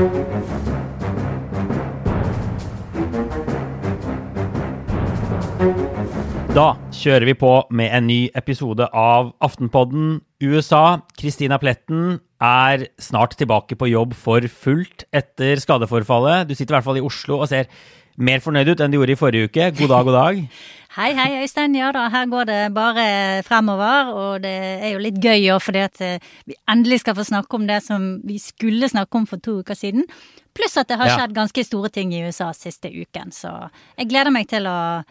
Da kjører vi på med en ny episode av Aftenpodden USA. Kristina Pletten er snart tilbake på jobb for fullt etter skadeforfallet. Du sitter i hvert fall i Oslo og ser mer fornøyd ut enn du gjorde i forrige uke. God dag, god dag. Hei, hei, Øystein. Ja da, her går det bare fremover. Og det er jo litt gøy òg, fordi at eh, vi endelig skal få snakke om det som vi skulle snakke om for to uker siden. Pluss at det har skjedd ganske store ting i USA siste uken. Så jeg gleder meg til å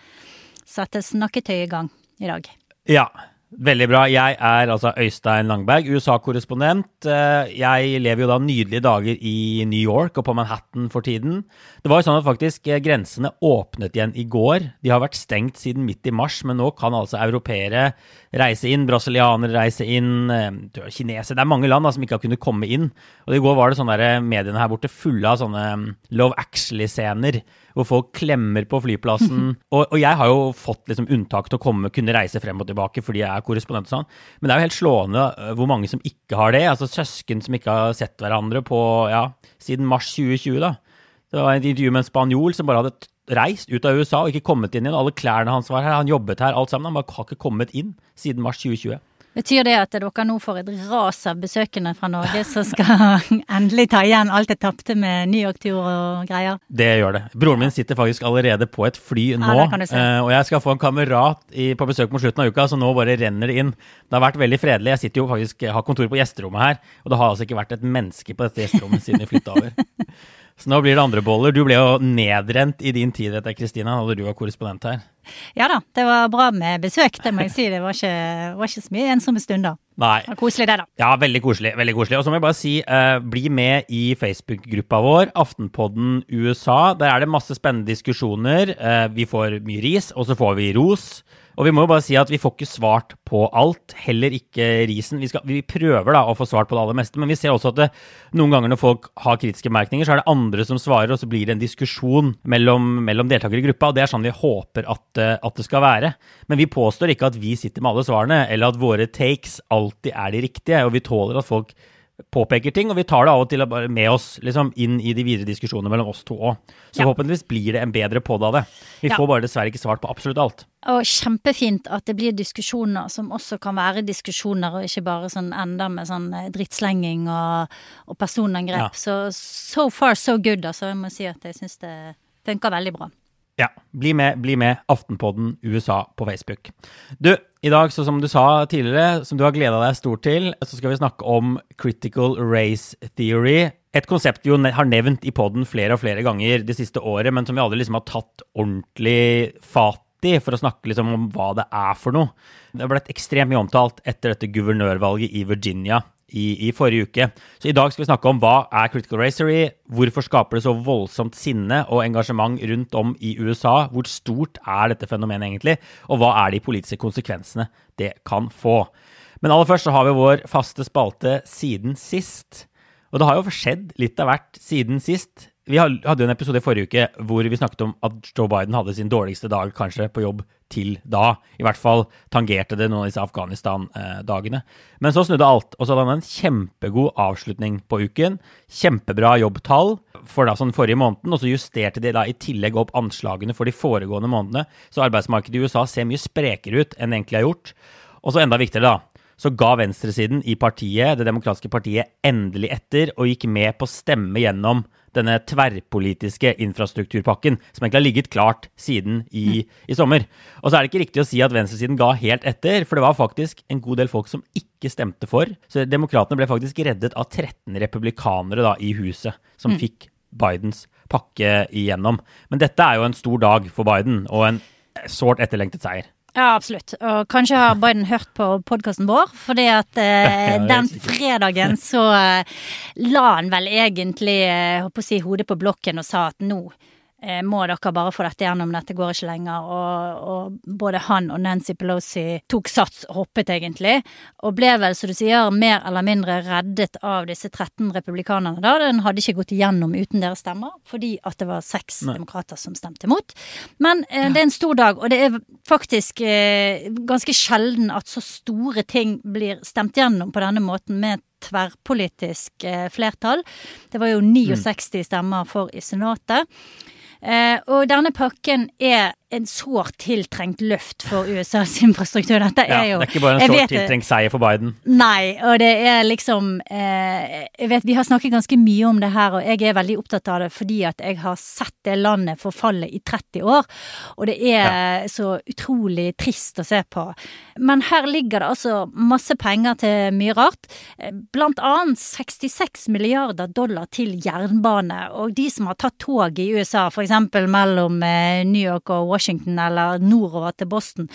sette snakketøy i gang i dag. Ja, veldig bra. Jeg er altså Øystein Langberg, USA-korrespondent. Eh, Jeg lever jo da nydelige dager i New York og på Manhattan for tiden. Det var jo sånn at faktisk eh, grensene åpnet igjen i går. De har vært stengt siden midt i mars, men nå kan altså europeere reise inn, brasilianere reise inn, eh, kinesere Det er mange land da, som ikke har kunnet komme inn. Og i går var det sånne der, mediene her borte fulle av sånne mm, Love Actually-scener hvor folk klemmer på flyplassen. og, og jeg har jo fått liksom unntak til å komme, kunne reise frem og tilbake fordi jeg er korrespondent og sånn. Men det er jo helt slående øh, hvor mange som ikke har det. Altså søsken som ikke har sett hverandre på, ja, siden mars 2020, da. Det var et intervju med en spanjol som bare hadde reist ut av USA og ikke kommet inn igjen. Alle klærne hans var her, han jobbet her, alt sammen. Han bare har ikke kommet inn siden mars 2020. Betyr det at dere nå får et ras av besøkende fra Norge som skal endelig ta igjen alt det tapte med New York-tur og greier? Det gjør det. Broren min sitter faktisk allerede på et fly nå. se. eh, og jeg skal få en kamerat i, på besøk mot slutten av uka, så nå bare renner det inn. Det har vært veldig fredelig. Jeg sitter jo faktisk, har kontor på gjesterommet her, og det har altså ikke vært et menneske på dette gjesterommet siden vi flytta over. Så nå blir det andre boller. Du ble jo nedrent i din tid etter Kristina, da du var korrespondent her. Ja da, det var bra med besøk, det må jeg si. Det var ikke, var ikke så mye ensomme stunder. Nei. Det var koselig det, da. Ja, veldig koselig. veldig koselig. Og så må jeg bare si, eh, bli med i Facebook-gruppa vår, Aftenpodden USA. Der er det masse spennende diskusjoner. Eh, vi får mye ris, og så får vi ros. Og vi må jo bare si at vi får ikke svart på alt, heller ikke risen. Vi, skal, vi prøver da å få svart på det aller meste, men vi ser også at det, noen ganger når folk har kritiske merkninger, så er det andre som svarer, og så blir det en diskusjon mellom, mellom deltakere i gruppa, og det er sånn vi håper at, eh, at det skal være. Men vi påstår ikke at vi sitter med alle svarene, eller at våre takes alltid er de riktige, og vi tåler at folk påpeker ting, og vi tar det av og til bare med oss liksom, inn i de videre diskusjonene mellom oss to òg. Så Ja. forhåpentligvis blir det en bedre podd av det. Vi Ja. får bare dessverre ikke svart på absolutt alt. Og kjempefint at det blir diskusjoner som også kan være diskusjoner, og ikke bare sånn enda med sånn eh, drittslenging og, og personangrep. Ja. Så so far so good, altså. Jeg må si at jeg syns det funker veldig bra. Ja, bli med, bli med Aftenpodden USA på Facebook. Du, i dag, så som du sa tidligere, som du har gleda deg stort til, så skal vi snakke om critical race theory. Et konsept vi jo har nevnt i podden flere og flere ganger det siste året, men som vi aldri liksom har tatt ordentlig fat i for å snakke liksom om hva det er for noe. Det har blitt ekstremt mye omtalt etter dette guvernørvalget i Virginia i, i forrige uke. Så i dag skal vi snakke om hva er critical racery, hvorfor skaper det så voldsomt sinne og engasjement rundt om i USA, hvor stort er dette fenomenet egentlig, og hva er de politiske konsekvensene det kan få. Men aller først så har vi vår faste spalte siden sist. Og det har jo skjedd litt av hvert siden sist. Vi hadde jo en episode i forrige uke hvor vi snakket om at Joe Biden hadde sin dårligste dag kanskje på jobb til da. I hvert fall tangerte det noen av disse Afghanistan-dagene. Men så snudde alt, og så hadde han en kjempegod avslutning på uken. Kjempebra jobbtall for da sånn forrige måneden, og så justerte de da i tillegg opp anslagene for de foregående månedene. Så arbeidsmarkedet i USA ser mye sprekere ut enn det egentlig har gjort. Og så enda viktigere, da så ga venstresiden i partiet, det demokratiske partiet, endelig etter og gikk med på å stemme gjennom denne tverrpolitiske infrastrukturpakken, som egentlig har ligget klart siden i, i sommer. Og så er det ikke riktig å si at venstresiden ga helt etter, for det var faktisk en god del folk som ikke stemte for. Så demokratene ble faktisk reddet av 13 republikanere da, i huset, som fikk Bidens pakke igjennom. Men dette er jo en stor dag for Biden, og en sårt etterlengtet seier. Ja, absolutt. Og kanskje har Biden hørt på podkasten vår, fordi at eh, den fredagen så eh, la han vel egentlig eh, på si, hodet på blokken og sa at nå må dere bare få dette gjennom, dette går ikke lenger. Og, og både han og Nancy Pelosi tok sats og hoppet, egentlig. Og ble vel, som du sier, mer eller mindre reddet av disse 13 republikanerne da. Den hadde ikke gått igjennom uten deres stemmer, fordi at det var seks Nei. demokrater som stemte imot. Men eh, det er en stor dag, og det er faktisk eh, ganske sjelden at så store ting blir stemt gjennom på denne måten, med tverrpolitisk eh, flertall. Det var jo 69 stemmer for i Senatet. Eh, og denne pakken er en sårt tiltrengt løft for USAs infrastruktur. Dette er ja, jo Det er ikke bare en sårt tiltrengt seier for Biden. Nei, og det er liksom eh, Jeg vet vi har snakket ganske mye om det her, og jeg er veldig opptatt av det fordi at jeg har sett det landet forfalle i 30 år. Og det er ja. så utrolig trist å se på. Men her ligger det altså masse penger til mye rart. Blant annet 66 milliarder dollar til jernbane. Og de som har tatt tog i USA, f.eks. mellom eh, New York og Washington Washington eller nordover til Boston,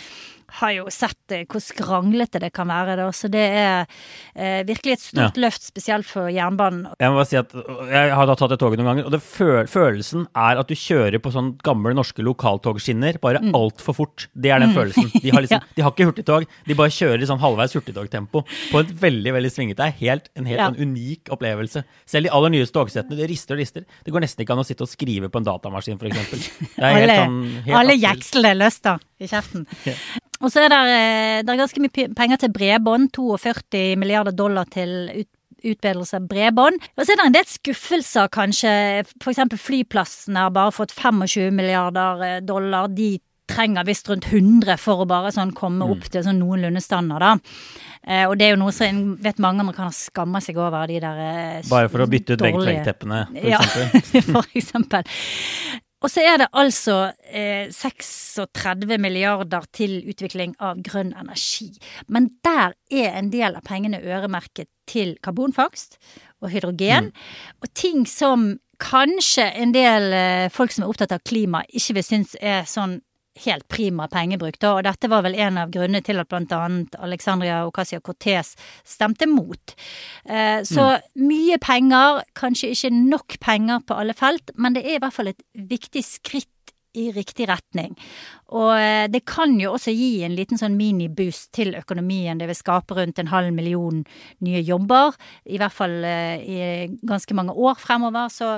har jo sett eh, hvor skranglete det kan være. Da. Så det er eh, virkelig et stort ja. løft, spesielt for jernbanen. Jeg må bare si at jeg har da tatt det toget noen ganger, og det føl følelsen er at du kjører på sånn gamle norske lokaltogskinner, bare mm. altfor fort. Det er den mm. følelsen. De har, liksom, ja. de har ikke hurtigtog, de bare kjører i sånn halvveis hurtigtogtempo på et veldig veldig svingete. Det er helt, en helt ja. en unik opplevelse. Selv de aller nyeste togsettene, det rister og rister. Det går nesten ikke an å sitte og skrive på en datamaskin, f.eks. Alle, sånn, alle jekslene løster i kjeften. Og så er det, eh, det er ganske mye penger til bredbånd. 42 milliarder dollar til ut, utbedrelse av bredbånd. Og så er det en del skuffelser, kanskje. F.eks. flyplassene har bare fått 25 milliarder eh, dollar. De trenger visst rundt 100 for å bare sånn komme opp mm. til sånn noenlunde standard, da. Eh, og det er jo noe som vet mange amerikanere skammer seg over, de der eh, Bare for å bytte ut vegg-til-vegg-teppene, for ja, eksempel? for eksempel. Og så er det altså eh, 36 milliarder til utvikling av grønn energi. Men der er en del av pengene øremerket til karbonfangst og hydrogen. Mm. Og ting som kanskje en del eh, folk som er opptatt av klima, ikke vil synes er sånn helt prima pengebruk, da. Og dette var vel en av grunnene til at blant annet Alexandria Ocasio-Cortez stemte mot. Eh, så mm. mye penger, kanskje ikke nok penger på alle felt, men det er i hvert fall et viktig skritt i riktig retning. Og eh, det kan jo også gi en liten sånn miniboost til økonomien. Det vil skape rundt en halv million nye jobber, i hvert fall eh, i ganske mange år fremover. Så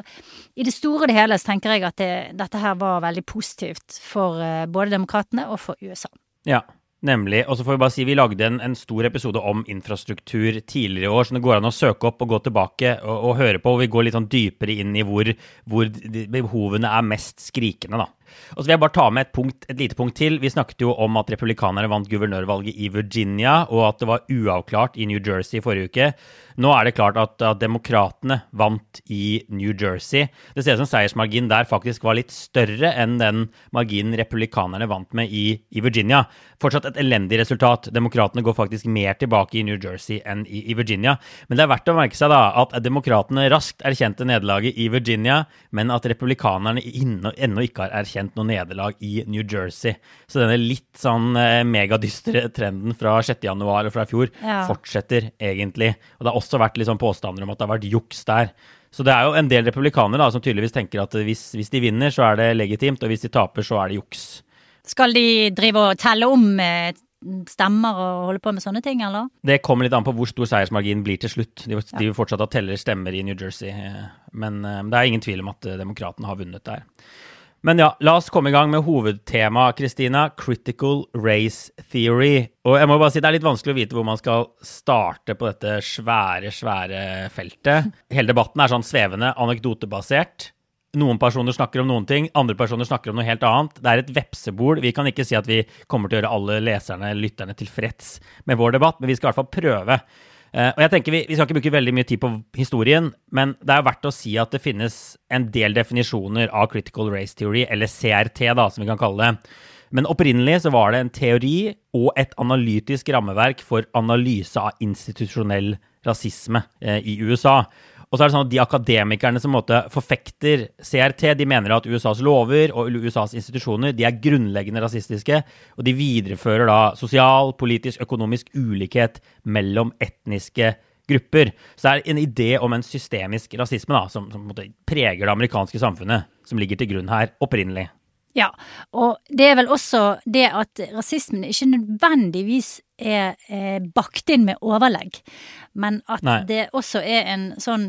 i det store og det hele så tenker jeg at det, dette her var veldig positivt for eh, både demokratene og for USA. Ja, Nemlig. Og så får vi bare si vi lagde en, en, stor episode om infrastruktur tidligere i år, så det går an å søke opp og gå tilbake og, og høre på. og Vi går litt sånn dypere inn i hvor, hvor behovene er mest skrikende, da. Og så vil jeg bare ta med et, punkt, et, lite punkt til. Vi snakket jo om at republikanerne vant guvernørvalget i Virginia, og at det var uavklart i New Jersey forrige uke. Nå er det klart at, at demokratene vant i New Jersey. Det ser ut som seiersmarginen der faktisk var litt større enn den marginen republikanerne vant med i, i Virginia. Fortsatt et elendig resultat. Demokratene går faktisk mer tilbake i New Jersey enn i, i Virginia. Men det er verdt å merke seg da at demokratene raskt erkjente nederlaget i Virginia, men at republikanerne ennå ikke har erkjent noe nederlag i New Jersey. Så denne litt sånn eh, megadystre trenden fra 6.1 og fra i fjor ja. fortsetter egentlig. Og det har også vært vært liksom påstander om at det har vært juks der. Så det er jo en del republikanere da, som tydeligvis tenker at hvis, hvis, de vinner, så er det legitimt, og hvis de taper, så er det juks. Skal de drive og telle om eh, stemmer og holde på med sånne ting, eller? Det kommer litt an på hvor stor seiersmarginen blir til slutt. De, de vil fortsatt ha teller stemmer i New Jersey, eh, men det er ingen tvil om at demokratene har vunnet der. Men ja, la oss komme i gang med hovedtemaet, Kristina. Critical race theory. Og jeg må bare si det er litt vanskelig å vite hvor man skal starte på dette svære, svære feltet. Hele debatten er sånn svevende, anekdotebasert. Noen personer snakker om noen ting, andre personer snakker om noe helt annet. Det er et vepsebol. Vi kan ikke si at vi kommer til å gjøre alle leserne, lytterne, tilfreds med vår debatt, men vi skal i hvert fall prøve. Uh, og jeg tenker vi, vi, skal ikke bruke veldig mye tid på historien, men det er verdt å si at det finnes en del definisjoner av critical race theory, eller CRT, da, som vi kan kalle det. Men opprinnelig så var det en teori og et analytisk rammeverk for analyse av institusjonell rasisme uh, i USA. Og så er det sånn at De akademikerne som måte forfekter CRT, de mener at USAs lover og USAs institusjoner de er grunnleggende rasistiske, og de viderefører da sosial, politisk, økonomisk ulikhet mellom etniske grupper. Så det er en idé om en systemisk rasisme da, som, som preger det amerikanske samfunnet, som ligger til grunn her opprinnelig. Ja, og det er vel også det at rasismen ikke nødvendigvis er, er bakt inn med overlegg, men at Nei. det også er en sånn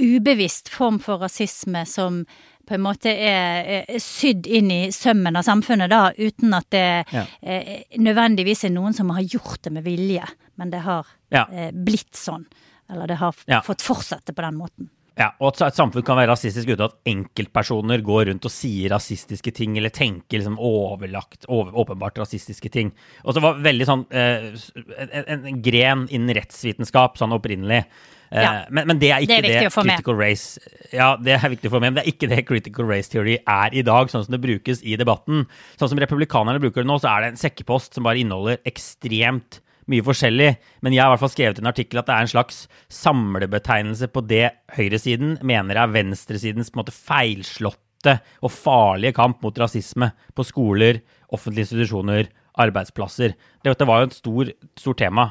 ubevisst form for rasisme som på en måte er, er sydd inn i sømmen av samfunnet, da, uten at det ja. eh, nødvendigvis er noen som har gjort det med vilje, men det har ja. eh, blitt sånn. Eller det har Ja. fått fortsette på den måten. Ja, og at et samfunn kan være rasistisk uten at enkeltpersoner går rundt og sier rasistiske ting, eller tenker liksom overlagt, over, åpenbart rasistiske ting. Og så var veldig sånn eh, en, en, en gren innen rettsvitenskap sånn opprinnelig. Eh, Ja. men, men det er ikke Det er å få med. critical race Ja, det er viktig å få med, men det er ikke det critical race theory er i dag, sånn som det brukes i debatten. Sånn som republikanerne bruker det nå, så er det en sekkepost som bare inneholder ekstremt mye forskjellig, men jeg har i hvert fall skrevet en artikkel at det er en slags samlebetegnelse på det høyresiden mener er venstresidens på en måte feilslåtte og farlige kamp mot rasisme på skoler, offentlige institusjoner, arbeidsplasser. Dette var jo et stor, stort tema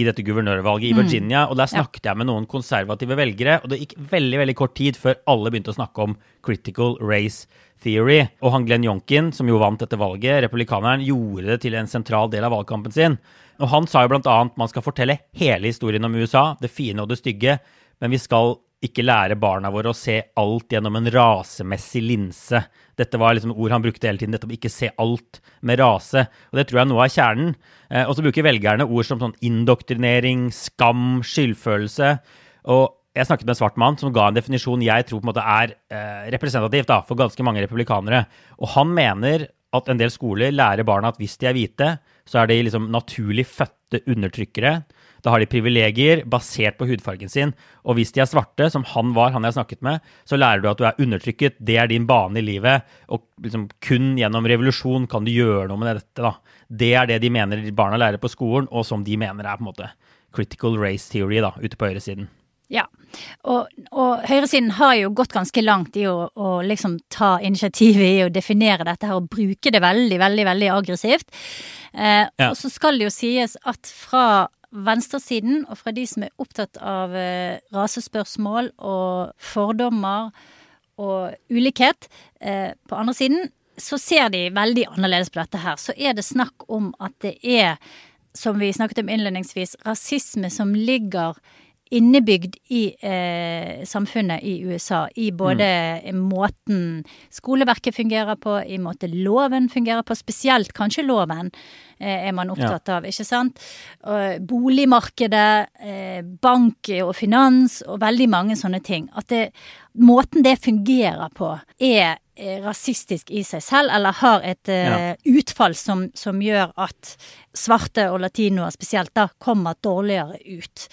i dette guvernørvalget i Virginia, og der snakket jeg med noen konservative velgere, og det gikk veldig veldig kort tid før alle begynte å snakke om critical race theory. Og han Glenn Jonkin, som jo vant dette valget, republikaneren, gjorde det til en sentral del av valgkampen sin. Og han sa jo blant annet man skal fortelle hele historien om USA, det fine og det stygge, men vi skal ikke lære barna våre å se alt gjennom en rasemessig linse. Dette var liksom ord han brukte hele tiden, dette om ikke se alt med rase. Og det tror jeg er noe av kjernen. Eh, og så bruker velgerne ord som sånn indoktrinering, skam, skyldfølelse. Og jeg snakket med en svart mann som ga en definisjon jeg tror på en måte er eh, representativt da, for ganske mange republikanere. Og han mener at en del skoler lærer barna at hvis de er hvite, så er de liksom naturlig fødte undertrykkere. Da har de privilegier basert på hudfargen sin. Og hvis de er svarte, som han var, han jeg snakket med, så lærer du at du er undertrykket. Det er din bane i livet. Og liksom kun gjennom revolusjon kan du gjøre noe med dette. da. Det er det de mener barna lærer på skolen, og som de mener er på en måte critical race theory da, ute på høyresiden. Ja, og, og høyresiden har jo gått ganske langt i å, å liksom ta initiativet i å definere dette her og bruke det veldig, veldig, veldig aggressivt. Eh, Ja. Og så skal det jo sies at fra venstresiden og fra de som er opptatt av eh, rasespørsmål og fordommer og ulikhet, eh, på andre siden så ser de veldig annerledes på dette her. Så er det snakk om at det er, som vi snakket om innledningsvis, rasisme som ligger innebygd i eh, samfunnet i USA. I både måten skoleverket fungerer på, i måte loven fungerer på. Spesielt kanskje loven eh, er man opptatt av, ikke sant. Og boligmarkedet, eh, bank og finans og veldig mange sånne ting. At det, måten det fungerer på, er rasistisk i seg selv, eller har et eh, utfall som, som gjør at svarte og latinoer spesielt da kommer dårligere ut.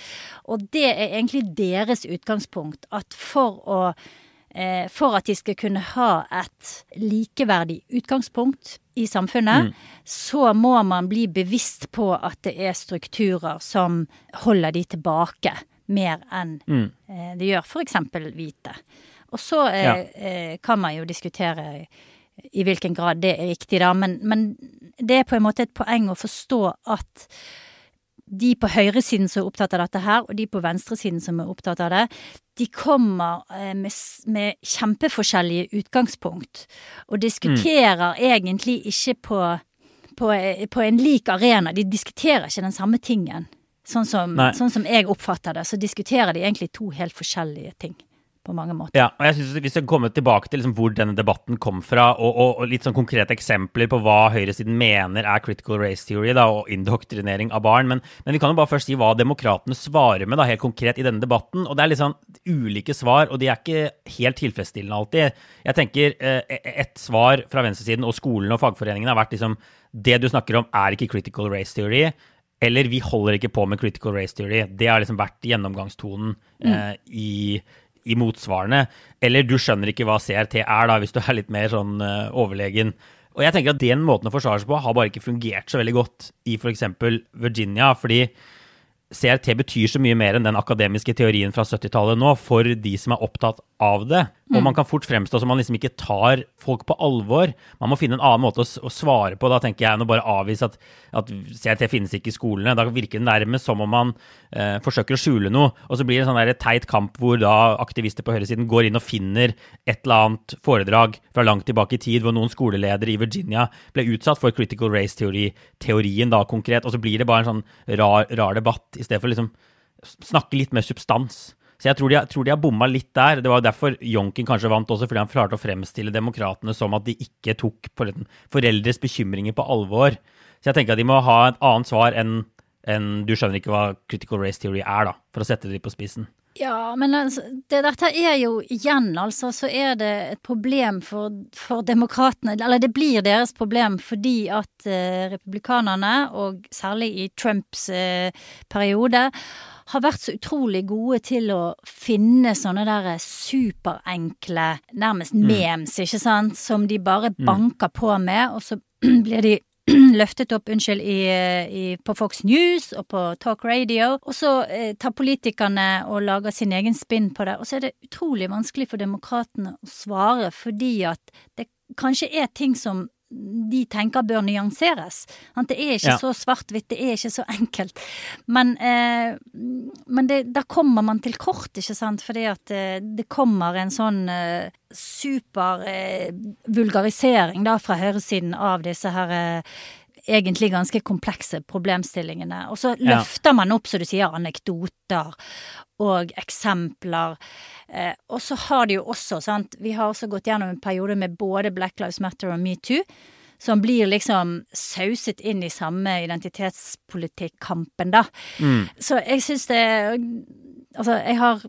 Og det er egentlig deres utgangspunkt, at for å eh, for at de skal kunne ha et likeverdig utgangspunkt i samfunnet, så må man bli bevisst på at det er strukturer som holder de tilbake mer enn eh, det gjør f.eks. hvite. Og så eh, Ja. eh, kan man jo diskutere i hvilken grad det er riktig, da, men, men det er på en måte et poeng å forstå at de på høyresiden som er opptatt av dette her, og de på venstresiden som er opptatt av det, de kommer eh, med, med kjempeforskjellige utgangspunkt, og diskuterer egentlig ikke på, på, eh, på en lik arena. De diskuterer ikke den samme tingen. Sånn som, sånn som jeg oppfatter det, så diskuterer de egentlig to helt forskjellige ting. På mange måter. Ja, og jeg synes Vi skal komme tilbake til liksom hvor denne debatten kom fra, og, og, og litt sånn konkrete eksempler på hva høyresiden mener er critical race theory da, og indoktrinering av barn. Men, men vi kan jo bare først si hva demokratene svarer med da, helt konkret i denne debatten. og Det er litt sånn ulike svar, og de er ikke helt tilfredsstillende alltid. Jeg tenker eh, Et svar fra venstresiden og skolen og fagforeningene har vært liksom det du snakker om, er ikke critical race theory. Eller vi holder ikke på med critical race theory. Det har liksom vært gjennomgangstonen eh, i i motsvarene. Eller du skjønner ikke hva CRT er, da, hvis du er litt mer sånn uh, overlegen. Og jeg tenker at den måten å forsvare seg på har bare ikke fungert så veldig godt i f.eks. Virginia. fordi CRT betyr så mye mer enn den akademiske teorien fra 70-tallet nå, for de som er opptatt av det. Og man kan fort fremstå som man liksom ikke tar folk på alvor. Man må finne en annen måte å, svare på. Da tenker jeg enn å bare avvise at, at CRT finnes ikke i skolene. Da virker det nærmest som om man eh, forsøker å skjule noe. Og så blir det en sånn teit kamp hvor da aktivister på høyresiden går inn og finner et eller annet foredrag fra langt tilbake i tid hvor noen skoleledere i Virginia ble utsatt for critical race-teorien da konkret, og så blir det bare en sånn rar, rar debatt i stedet for liksom snakke litt mer substans. Så jeg tror de, har- bomma litt der. Det var derfor Jonken kanskje vant også, fordi han klarte å fremstille demokratene som at de ikke tok foreldres bekymringer på alvor. Så jeg tenker at de må ha et annet svar enn enn du skjønner ikke hva critical race theory er, da, for å sette det litt på spissen. Ja, men altså, det, dette er jo igjen, altså, så er det et problem for, for demokratene. Eller det blir deres problem fordi at eh, republikanerne, og særlig i Trumps eh, periode, har vært så utrolig gode til å finne sånne der superenkle, nærmest memes, ikke sant, som de bare banker på med, og så blir de løftet opp, unnskyld, i, i, på Fox News og på Talk Radio. Og så eh, tar politikerne og lager sin egen spinn på det. Og så er det utrolig vanskelig for demokratene å svare, fordi at det kanskje er ting som de tenker bør nyanseres. Det er ikke Ja. så svart-hvitt, det er ikke så enkelt. Men, eh, men det, da kommer man til kort, ikke sant, fordi at eh, det kommer en sånn eh, super eh, vulgarisering da fra høyresiden av disse her eh, egentlig ganske komplekse problemstillingene. Og så Ja. løfter man opp, som du sier, anekdoter og eksempler. Eh, og så har det jo også, sant, vi har også gått gjennom en periode med både Black Lives Matter og metoo, som blir liksom sauset inn i samme identitetspolitikkampen, da. Så jeg syns det Altså, jeg har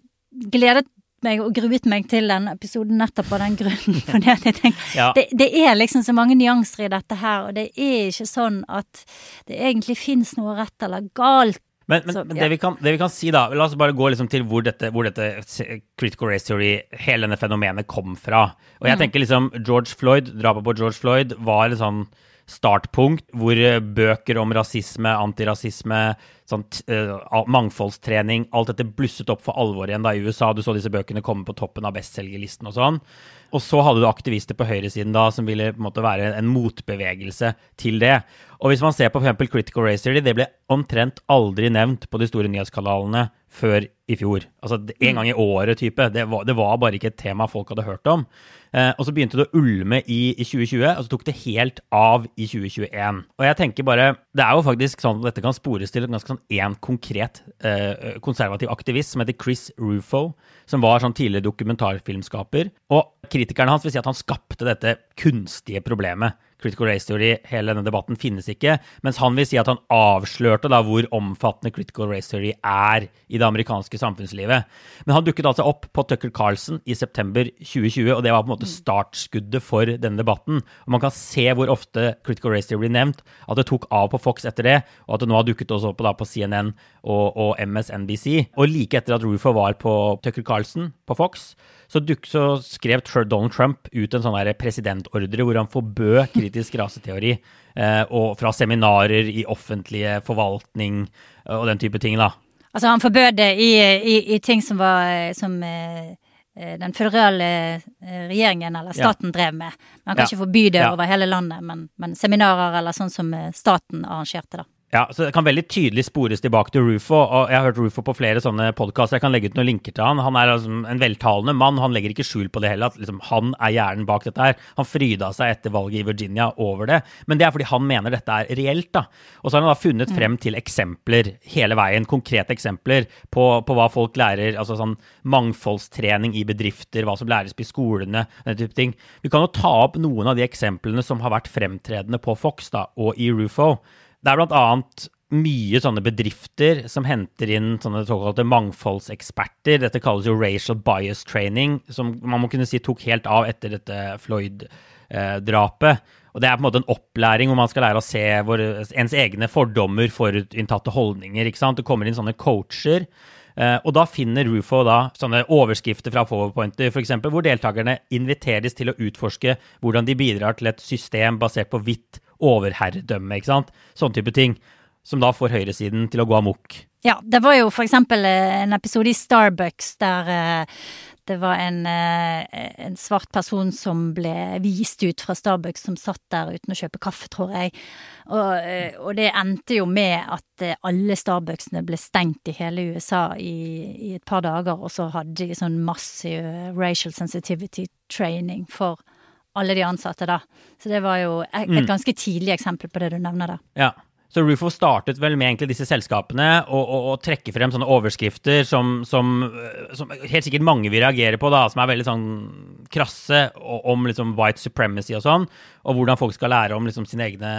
gledet meg og gruet meg til den episoden nettopp av den grunnen. Fordi at jeg tenker, Ja. det, det er liksom så mange nyanser i dette her, og det er ikke sånn at det egentlig fins noe rett eller galt. Men, men, Så, men ja. det, vi kan, det vi kan si, da La oss bare gå liksom til hvor dette, hvor dette critical race theory, hele denne fenomenet, kom fra. Og Mm. jeg tenker liksom George Floyd, drapet på George Floyd, var litt sånn startpunkt hvor eh, bøker om rasisme, antirasisme, sånt, t- eh, mangfoldstrening, alt dette blusset opp for alvor igjen da i USA. Du så disse bøkene komme på toppen av bestselgerlisten og sånn. Og så hadde du aktivister på høyresiden da som ville på en måte være en motbevegelse til det. Og hvis man ser på f.eks. Critical Race det ble omtrent aldri nevnt på de store nyhetskanalene før i fjor. Altså en gang i året, type. Det var, det var bare ikke et tema folk hadde hørt om. Eh, og så begynte det å ulme i, i 2020, og så tok det helt av i 2021. Og jeg tenker bare, det er jo faktisk sånn at dette kan spores til ganske sånn én konkret eh, konservativ aktivist som heter Chris Rufo, som var sånn tidligere dokumentarfilmskaper. Og kritikerne hans vil si at han skapte dette kunstige problemet. Critical Race Theory, hele denne debatten finnes ikke, mens han vil si at han avslørte da hvor omfattende Critical Race Theory er i det amerikanske samfunnslivet. Men han dukket altså opp på Tucker Carlson i september 2020, og det var på en måte startskuddet for denne debatten. Og man kan se hvor ofte Critical Race Theory blir nevnt, at det tok av på Fox etter det, og at det nå har dukket også opp da på CNN og, og MSNBC. Og like etter at Rufo var på Tucker Carlson på Fox, så, duk, så skrev Donald Trump ut en sånn presidentordre hvor han forbød kritisk raseteori eh, og fra seminarer i offentlige forvaltning eh, og den type ting, da. Altså, han forbød det i, i, i ting som var som eh, eh, den føderale regjeringen eller Ja. staten drev med. Man kan Ja. ikke forby det Ja. over hele landet, men, men seminarer eller sånn som staten arrangerte, da. Ja, så Det kan veldig tydelig spores tilbake til Rufo. og Jeg har hørt Rufo på flere sånne podkaster. Jeg kan legge ut noen linker til han. Han er altså en veltalende mann. Han legger ikke skjul på det heller. at liksom, Han er hjernen bak dette her. Han fryda seg etter valget i Virginia over det. Men det er fordi han mener dette er reelt. da. Og så har han da funnet frem til eksempler hele veien. Konkrete eksempler på, på hva folk lærer. altså sånn Mangfoldstrening i bedrifter, hva som læres på skolene. den type ting. Vi kan jo ta opp noen av de eksemplene som har vært fremtredende på Fox da, og i Rufo. Det er blant annet mye sånne bedrifter som henter inn sånne såkalte mangfoldseksperter. Dette kalles jo racial bias training, som man må kunne si tok helt av etter dette Floyd-drapet. Og Det er på en måte en opplæring hvor man skal lære å se hvor, ens egne fordommer, forutinntatte holdninger. ikke sant? Det kommer inn sånne coacher. Eh, og da finner Rufo da sånne overskrifter fra Powerpointer, f.eks., hvor deltakerne inviteres til å utforske hvordan de bidrar til et system basert på hvitt overherredømme. ikke sant? Sånn type ting. Som da får høyresiden til å gå amok. Ja, det var jo for eksempel eh, en episode i Starbucks der eh, det var en, eh, en svart person som ble vist ut fra Starbucks, som satt der uten å kjøpe kaffe, tror jeg. Og, og det endte jo med at alle Starbucksene ble stengt i hele USA i, i et par dager, og så hadde de sånn massiv racial sensitivity training for alle de ansatte, da. Så det var jo et, et ganske tidlig eksempel på det du nevner der. Ja. Så Rufo startet vel med egentlig disse selskapene og, og, og trekke frem sånne overskrifter som, som, øh, som helt sikkert mange vil reagere på, da, som er veldig sånn krasse om liksom white supremacy og sånn. og hvordan folk skal lære om liksom, sine egne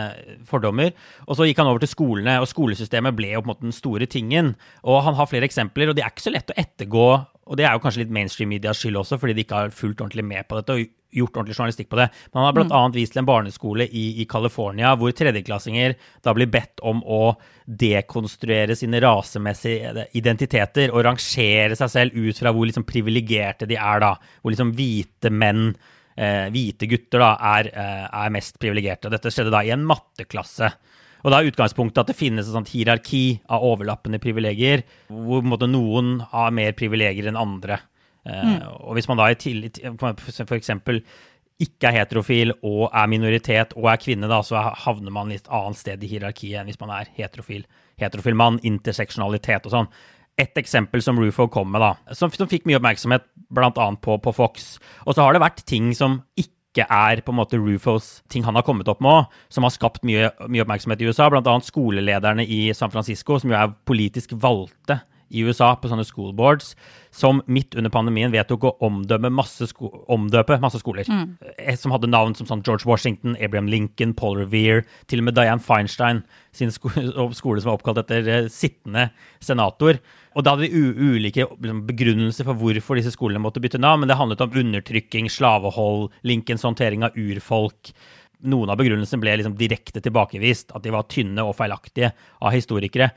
fordommer. Og så gikk han over til skolene, og skolesystemet ble jo på en måte den store tingen. Og han har flere eksempler, og det er ikke så lett å ettergå. Og det er jo kanskje litt mainstream-medias skyld også, fordi de ikke har fulgt ordentlig med på dette og gjort ordentlig journalistikk på det. Men han har bl.a. Mm. vist til en barneskole i, i California hvor tredjeklassinger da blir bedt om å dekonstruere sine rasemessige identiteter og rangere seg selv ut fra hvor liksom privilegerte de er, da. Hvor liksom hvite menn eh, hvite gutter da, er, eh, er mest privilegerte. Dette skjedde da i en matteklasse. Og da er utgangspunktet at det finnes et sånt hierarki av overlappende privilegier, hvor måte, noen har mer privilegier enn andre. Eh, mm. Og hvis man da i tillit f.eks. ikke er heterofil og er minoritet og er kvinne, da, så havner man litt annet sted i hierarkiet enn hvis man er heterofil, heterofil mann, interseksjonalitet og sånn Et eksempel som Rufo kom med, da, som, som fikk mye oppmerksomhet bl.a. På, på Fox. Og så har det vært ting som ikke er på en måte Rufos ting han har kommet opp med som har skapt mye, mye oppmerksomhet i USA. Bl.a. skolelederne i San Francisco, som jo er politisk valgte i USA på sånne school boards, som midt under pandemien vedtok å omdøpe masse, omdøpe masse skoler. Mm. Eh, som hadde navn som sånn George Washington, Abraham Lincoln, Paul Revere, til og med Diane Feinstein sin sko skole som var oppkalt etter uh, sittende senator. Og da hadde de ulike liksom, begrunnelser for hvorfor disse skolene måtte bytte navn, men det handlet om undertrykking, slavehold, Lincolns håndtering av urfolk. Noen av begrunnelsene ble liksom direkte tilbakevist, at de var tynne og feilaktige av historikere.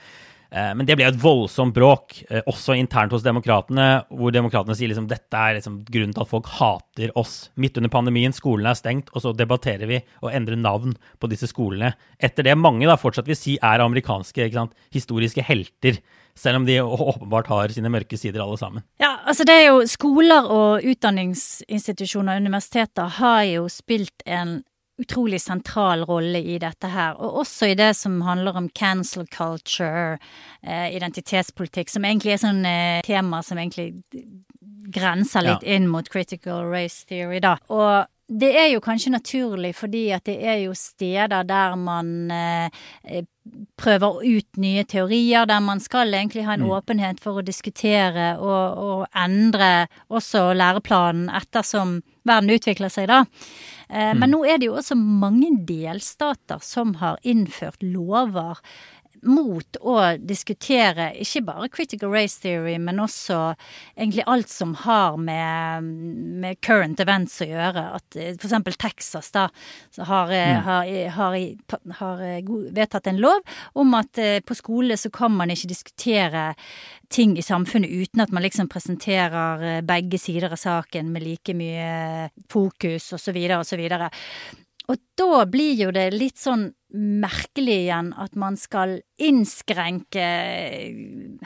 Eh, men det ble et voldsomt bråk, eh, også internt hos demokratene, hvor demokratene sier liksom dette er liksom grunnen til at folk hater oss. Midt under pandemien, skolene er stengt, og så debatterer vi å endre navn på disse skolene. Etter det mange da fortsatt vil si er amerikanske sant, historiske helter. Selv om de åpenbart har sine mørke sider, alle sammen. Ja, altså det er jo Skoler og utdanningsinstitusjoner og universiteter har jo spilt en utrolig sentral rolle i dette her, og også i det som handler om cancel culture, eh, identitetspolitikk, som egentlig er sånn eh, tema som egentlig grenser litt ja. inn mot critical race theory, da. Og det er jo kanskje naturlig, fordi at det er jo steder der man eh, prøver ut nye teorier, der man skal egentlig ha en mm. åpenhet for å diskutere og, og, endre også læreplanen ettersom verden utvikler seg, da. Eh, mm. Men nå er det jo også mange delstater som har innført lover mot å diskutere ikke bare critical race theory, men også egentlig alt som har med, med current events å gjøre. At f.eks. for eksempel Texas da har, eh, mm. har, har, har, eh, vedtatt en lov om at på skole så kan man ikke diskutere ting i samfunnet uten at man liksom presenterer begge sider av saken med like mye fokus og så videre og så. Og da blir jo det litt sånn merkelig igjen at man skal innskrenke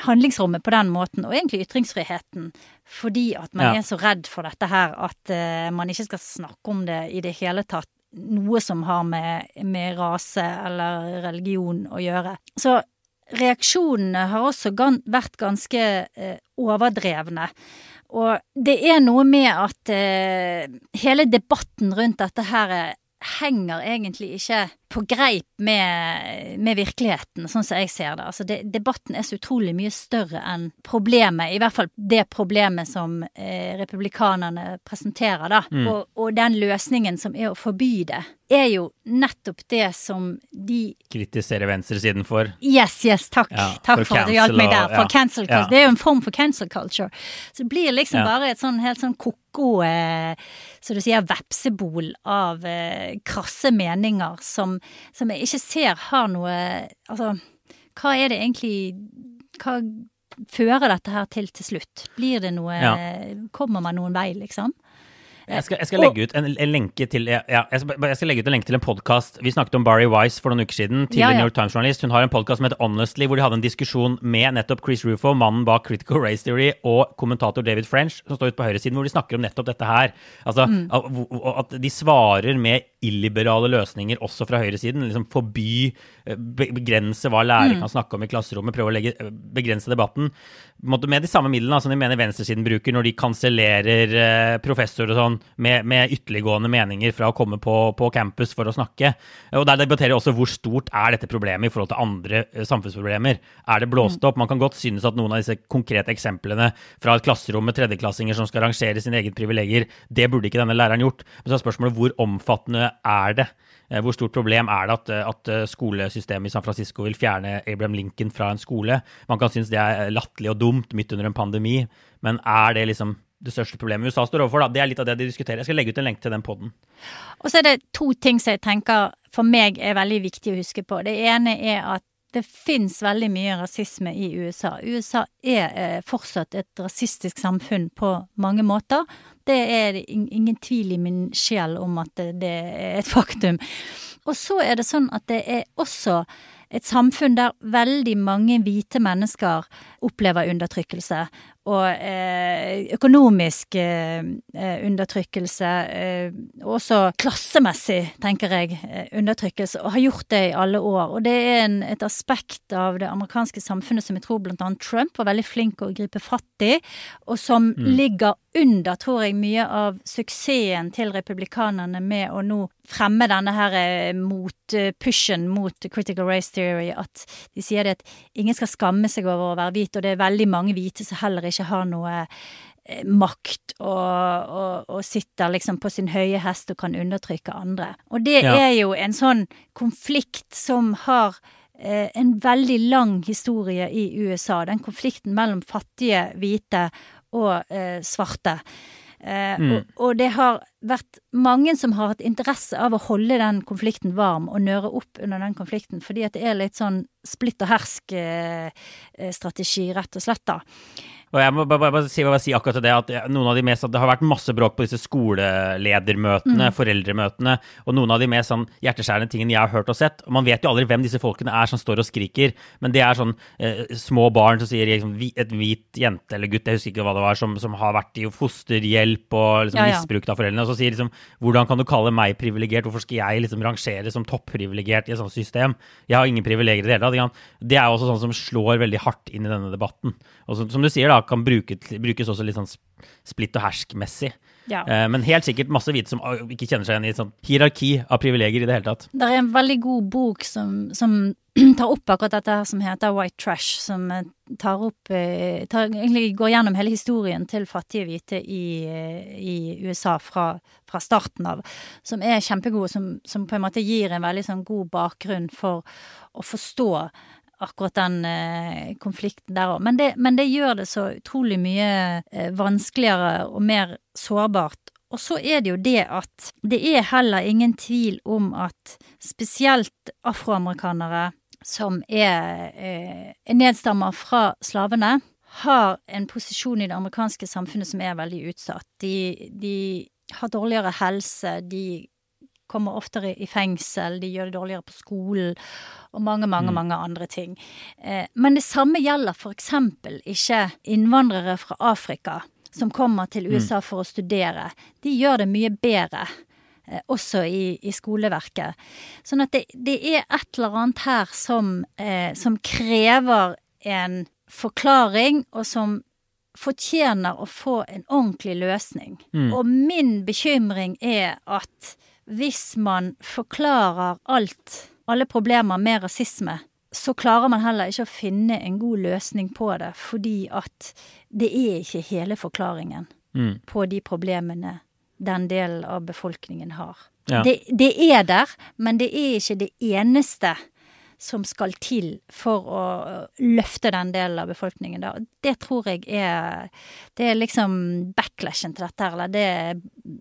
handlingsrommet på den måten, og egentlig ytringsfriheten, fordi at man ja. er så redd for dette her at uh, man ikke skal snakke om det i det hele tatt. Noe som har med, med rase eller religion å gjøre. Så reaksjonene har også gan vært ganske uh, overdrevne. Og det er noe med at uh, hele debatten rundt dette her henger egentlig ikke på greip med, med, virkeligheten, sånn som jeg ser det. Altså det, Debatten er så utrolig mye større enn problemet, i hvert fall det problemet som eh, republikanerne presenterer, da. Mm. Og, og, den løsningen som er å forby det, er jo nettopp det som de Kritiserer venstresiden for? Yes, yes, takk. Ja, takk for, for at du hjalp meg der. For ja. cancel culture. Ja. Det er jo en form for cancel culture. Så det blir liksom bare et sånn helt sånn ko-ko, eh, så du sier, vepsebol av eh, krasse meninger som som jeg ikke ser har noe Altså, hva er det egentlig Hva fører dette her til til slutt? Blir det noe. Kommer man noen vei, liksom? Jeg skal, jeg skal, legge ut en, en lenke til ja, jeg, skal, jeg skal legge ut en lenke til en podkast. Vi snakket om Barry Wise for noen uker siden. Tidligere ja, ja. New York Times-journalist. Hun har en podkast som heter Honestly, hvor de hadde en diskusjon med nettopp Chris Rufo, mannen bak Critical Race Theory, og kommentator David French, som står ute på høyresiden, hvor de snakker om nettopp dette her. Altså, mm. At de svarer med illiberale løsninger også fra høyresiden. Liksom forby, begrense hva lærere mm. kan snakke om i klasserommet, prøve å legge, eh, begrense debatten. Med de samme midlene som de mener venstresiden bruker når de kansellerer eh, professorer og sånn med, med ytterliggående meninger fra å komme på, på, campus for å snakke. Og Der debatterer jeg også hvor stort er dette problemet i forhold til andre eh, samfunnsproblemer. Er det blåst opp? Man kan godt synes at noen av disse konkrete eksemplene fra et klasserom med tredjeklassinger som skal rangere sine egne privilegier, det burde ikke denne læreren gjort. Men så er spørsmålet hvor omfattende er det? Eh, hvor stort problem er det at, eh, at, skolesystemet i San Francisco vil fjerne Abraham Lincoln fra en skole? Man kan synes det er latterlig og dumt midt under en pandemi, men er det liksom det største problemet USA står overfor. Da. Det er litt av det de diskuterer. Jeg skal legge ut en lenke til den poden. Og så er det to ting som jeg tenker for meg er veldig viktig å huske på. Det ene er at det fins veldig mye rasisme i USA. USA er eh, fortsatt et rasistisk samfunn på mange måter. Det er ingen tvil i min sjel om at det er et faktum. Og så er det sånn at det er også et samfunn der veldig mange hvite mennesker opplever undertrykkelse og eh, økonomisk eh, eh, undertrykkelse, og også klassemessig, tenker jeg, undertrykkelse, og har gjort det i alle år. Og det er en, et aspekt av det amerikanske samfunnet som jeg tror annet Trump var veldig flink å gripe fatt i, og som mm. ligger under, tror jeg, mye av suksessen til republikanerne med å nå fremme denne her mot pushen mot critical race theory, at de sier det at ingen skal skamme seg over å være hvit, og det er veldig mange hvite som heller ikke ikke har noe eh, makt og, og, og, sitter liksom på sin høye hest og kan undertrykke andre. Og det ja. er jo en sånn konflikt som har eh, en veldig lang historie i USA. Den konflikten mellom fattige hvite og eh, svarte. Eh, mm. og, og, det har vært mange som har hatt interesse av å holde den konflikten varm og nøre opp under den konflikten, fordi at det er litt sånn splitt og hersk-strategi, eh, rett og slett, da. Og jeg må bare, bare, bare, si, bare, si, akkurat det at noen av de mest, Det har vært masse bråk på disse skoleledermøtene, mm. foreldremøtene, og noen av de mest sånn hjerteskjærende tingene jeg har hørt og sett. og Man vet jo aldri hvem disse folkene er som står og skriker, men det er sånn eh, små barn som sier liksom, et hvit jente eller gutt, jeg husker ikke hva det var, som, som har vært i fosterhjelp og liksom, ja, ja. misbrukt av foreldrene, og så sier liksom Hvordan kan du kalle meg privilegert? Hvorfor skal jeg liksom rangere som topprivilegert i et sånt system? Jeg har ingen privilegier i det hele tatt. Det er også sånn som slår veldig hardt inn i denne debatten. Og som, som du sier, da, kan bruke, brukes også litt sånn splitt og hersk-messig. Ja. Eh, men helt sikkert masse hvite som ikke kjenner seg igjen i et sånt hierarki av privilegier i det hele tatt. Det er en veldig god bok som, som tar opp akkurat dette her som heter White Trash, som eh, tar opp eh, tar, Egentlig går gjennom hele historien til fattige hvite i, i USA fra, fra, starten av. Som er kjempegod, som, som, på en måte gir en veldig sånn god bakgrunn for å forstå akkurat den eh, konflikten der òg. Men, men, det gjør det så utrolig mye eh, vanskeligere og mer sårbart. Og så er det jo det at det er heller ingen tvil om at spesielt afroamerikanere som er, eh, er nedstammer fra slavene, har en posisjon i det amerikanske samfunnet som er veldig utsatt. De, de har dårligere helse, de kommer oftere i fengsel, de gjør det dårligere på skolen, og mange, mange, mm. mange andre ting. Eh, men det samme gjelder eksempel ikke innvandrere fra Afrika som kommer til mm. USA for å studere. De gjør det mye bedre. Eh, også i, i, skoleverket. Sånn at det, det, er et eller annet her som, eh, som krever en forklaring, og som fortjener å få en ordentlig løsning. Mm. Og min bekymring er at hvis man forklarer alt, alle problemer med rasisme, så klarer man heller ikke å finne en god løsning på det, fordi at det er ikke hele forklaringen mm. på de problemene den delen av befolkningen har. Ja. Det, det, er der, men det er ikke det eneste som skal til for å løfte den delen av befolkningen. Da. Det tror jeg er Det er liksom backlashen til dette, eller det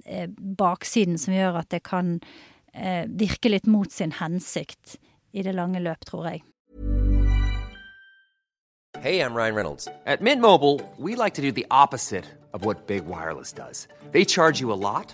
er baksiden som gjør at det kan eh, virke litt mot sin hensikt i det lange løp, tror jeg. Hey, I'm Ryan Reynolds. At Mint Mobile, we like to do the opposite of what Big Wireless does. They charge you a lot.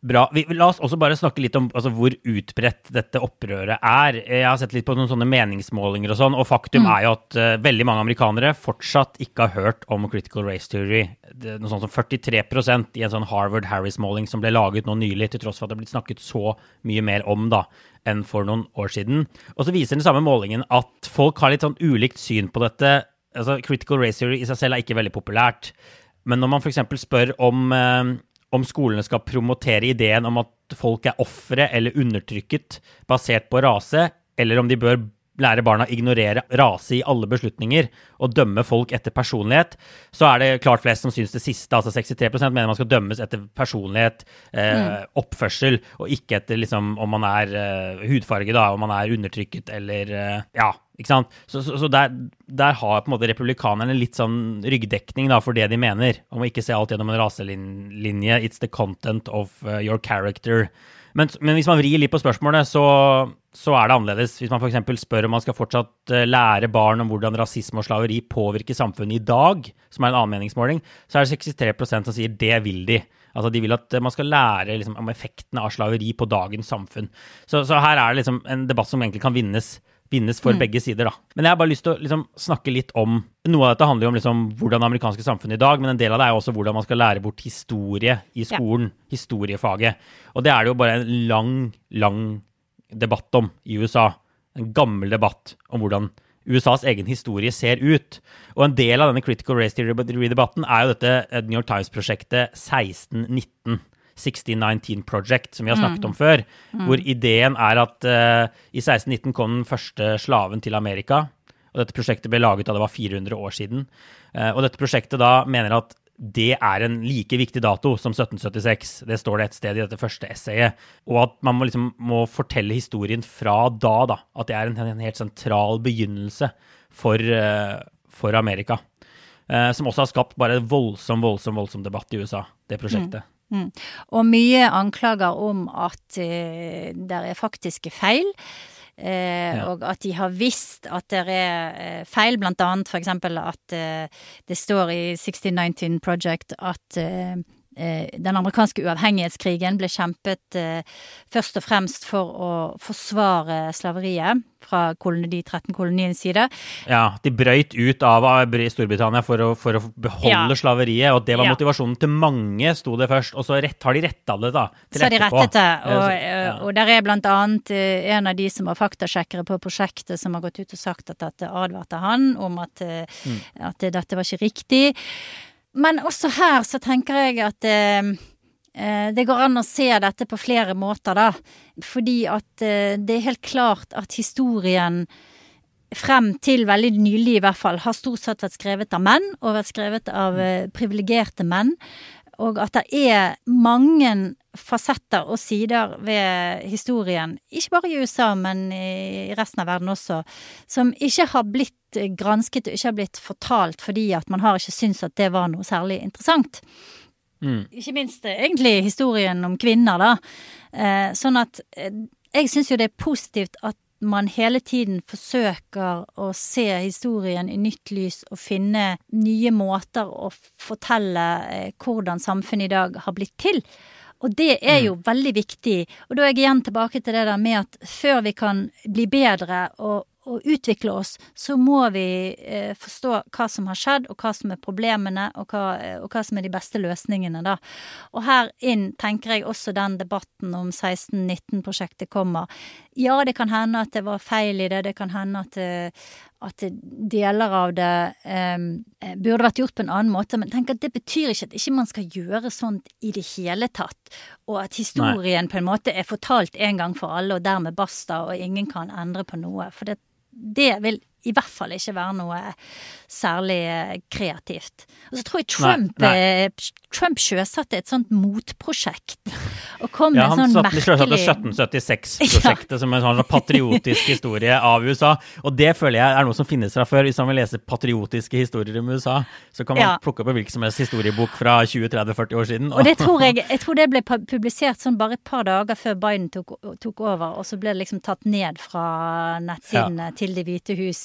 Bra. Vi, la oss også bare snakke litt om altså, hvor utbredt dette opprøret er. Jeg har sett litt på noen sånne meningsmålinger og sånn, og faktum er jo at uh, veldig mange amerikanere fortsatt ikke har hørt om critical race theory. Det, noe sånt som 43% i en sånn Harvard Harris-måling som ble laget nå nylig, til tross for at det er blitt snakket så mye mer om da, enn for noen år siden. Og så viser den samme målingen at folk har litt sånn ulikt syn på dette. Altså, critical race theory i seg selv er ikke veldig populært. Men når man f.eks. spør om uh, om skolene skal promotere ideen om at folk er ofre eller undertrykket basert på rase, eller om de bør lære barna å ignorere rase i alle beslutninger og dømme folk etter personlighet, så er det klart flest som syns det siste. Altså 63% mener man skal dømmes etter personlighet, eh, mm. oppførsel, og ikke etter liksom, om man er eh, hudfarge, da, om man er undertrykket eller eh, Ja, ikke sant? Så, så, så der, der, har på en måte republikanerne litt sånn ryggdekning da, for det de mener, om å ikke se alt gjennom en raselinje. It's the content of uh, your character. Men, men, hvis man vrir litt på spørsmålet, så, så er det annerledes. Hvis man f.eks. spør om man skal fortsatt uh, lære barn om hvordan rasisme og slaveri påvirker samfunnet i dag, som er en annen meningsmåling, så er det 63% som sier det vil de. Altså De vil at man skal lære liksom, om effektene av slaveri på dagens samfunn. Så, så her er det liksom en debatt som egentlig kan vinnes vinnes for mm. begge sider. da. Men jeg har bare lyst til å liksom, snakke litt om Noe av dette handler jo om liksom, hvordan det amerikanske samfunnet i dag, men en del av det er jo også hvordan man skal lære bort historie i skolen. Ja. Historiefaget. Og det er det jo bare en lang, lang debatt om i USA. En gammel debatt om hvordan USAs egen historie ser ut. Og en del av denne Critical Race Theory-debatten er jo dette New York Times-prosjektet 1619. 1619 Project, som vi har snakket om mm. før. Mm. Hvor ideen er at uh, i 1619 kom den første slaven til Amerika. Og dette prosjektet ble laget da det var 400 år siden. Uh, og dette prosjektet da mener at det er en like viktig dato som 1776. Det står det et sted i dette første essayet. Og at man må, liksom, må fortelle historien fra da, da. At det er en, en helt sentral begynnelse for, uh, for Amerika. som også har skapt bare voldsom, voldsom, voldsom debatt i USA, det prosjektet. Mm. Mm. Og mye anklager om at uh, det er faktiske feil. Eh, ja. Og at de har visst at det er eh, feil, blant annet f.eks. at eh, det står i 1619 Project at eh, Eh, den amerikanske uavhengighetskrigen ble kjempet eh, først og fremst for å forsvare slaveriet fra koloni, de 13 kolonienes side. Ja, de brøyt ut av Storbritannia for å, for å beholde ja. slaveriet, og det var ja. motivasjonen til mange, sto det først. Og så rett, har de retta det, da. Til så har de rettet det, og, ja. og, der er blant annet eh, en av de som var faktasjekkere på prosjektet, som har gått ut og sagt at dette advarte han om at, mm. at dette var ikke riktig. Men også her så tenker jeg at eh, eh, det går an å se dette på flere måter, da. Fordi at eh, det er helt klart at historien frem til veldig nylig i hvert fall, har stort sett vært skrevet av menn, og vært skrevet av eh, privilegerte menn. Og at det er mange fasetter og sider ved historien, ikke bare i USA, men i resten av verden også, som ikke har blitt gransket og ikke har blitt fortalt fordi at man har ikke syntes at det var noe særlig interessant. Mm. Ikke minst eh, egentlig historien om kvinner, da. Eh, sånn at eh, jeg syns jo det er positivt at man hele tiden forsøker å se historien i nytt lys og finne nye måter å fortelle eh, hvordan samfunnet i dag har blitt til. Og det er jo mm. veldig viktig. Og da er jeg igjen tilbake til det der med at før vi kan bli bedre og å utvikle oss, så må vi eh, forstå hva som har skjedd, og hva som er problemene, og hva, eh, og hva, som er de beste løsningene, da. Og her inn tenker jeg også den debatten om 1619-prosjektet kommer. Ja, det kan hende at det var feil i det, det kan hende at, eh, at deler av det eh, burde vært gjort på en annen måte, men tenk at det betyr ikke at ikke man skal gjøre sånt i det hele tatt, og at historien Nei. på en måte er fortalt en gang for alle, og dermed basta, og ingen kan endre på noe. For det, det vil i hvert fall ikke være noe særlig eh, kreativt. Og så tror jeg Trump, nei, nei. Eh, Trump sjøsatte et sånt motprosjekt. Og kom ja, med sånn merkelig Ja, han sjøsatte 1776-prosjektet ja. som en sånn patriotisk historie av USA. Og det føler jeg er noe som finnes fra før. Hvis man vil lese patriotiske historier om USA, så kan man ja. plukke opp en hvilken som helst historiebok fra 20-30-40 år siden. Og det tror jeg, jeg tror det ble publisert sånn bare et par dager før Biden tok, tok over, og så ble det liksom tatt ned fra nettsidene til Det hvite hus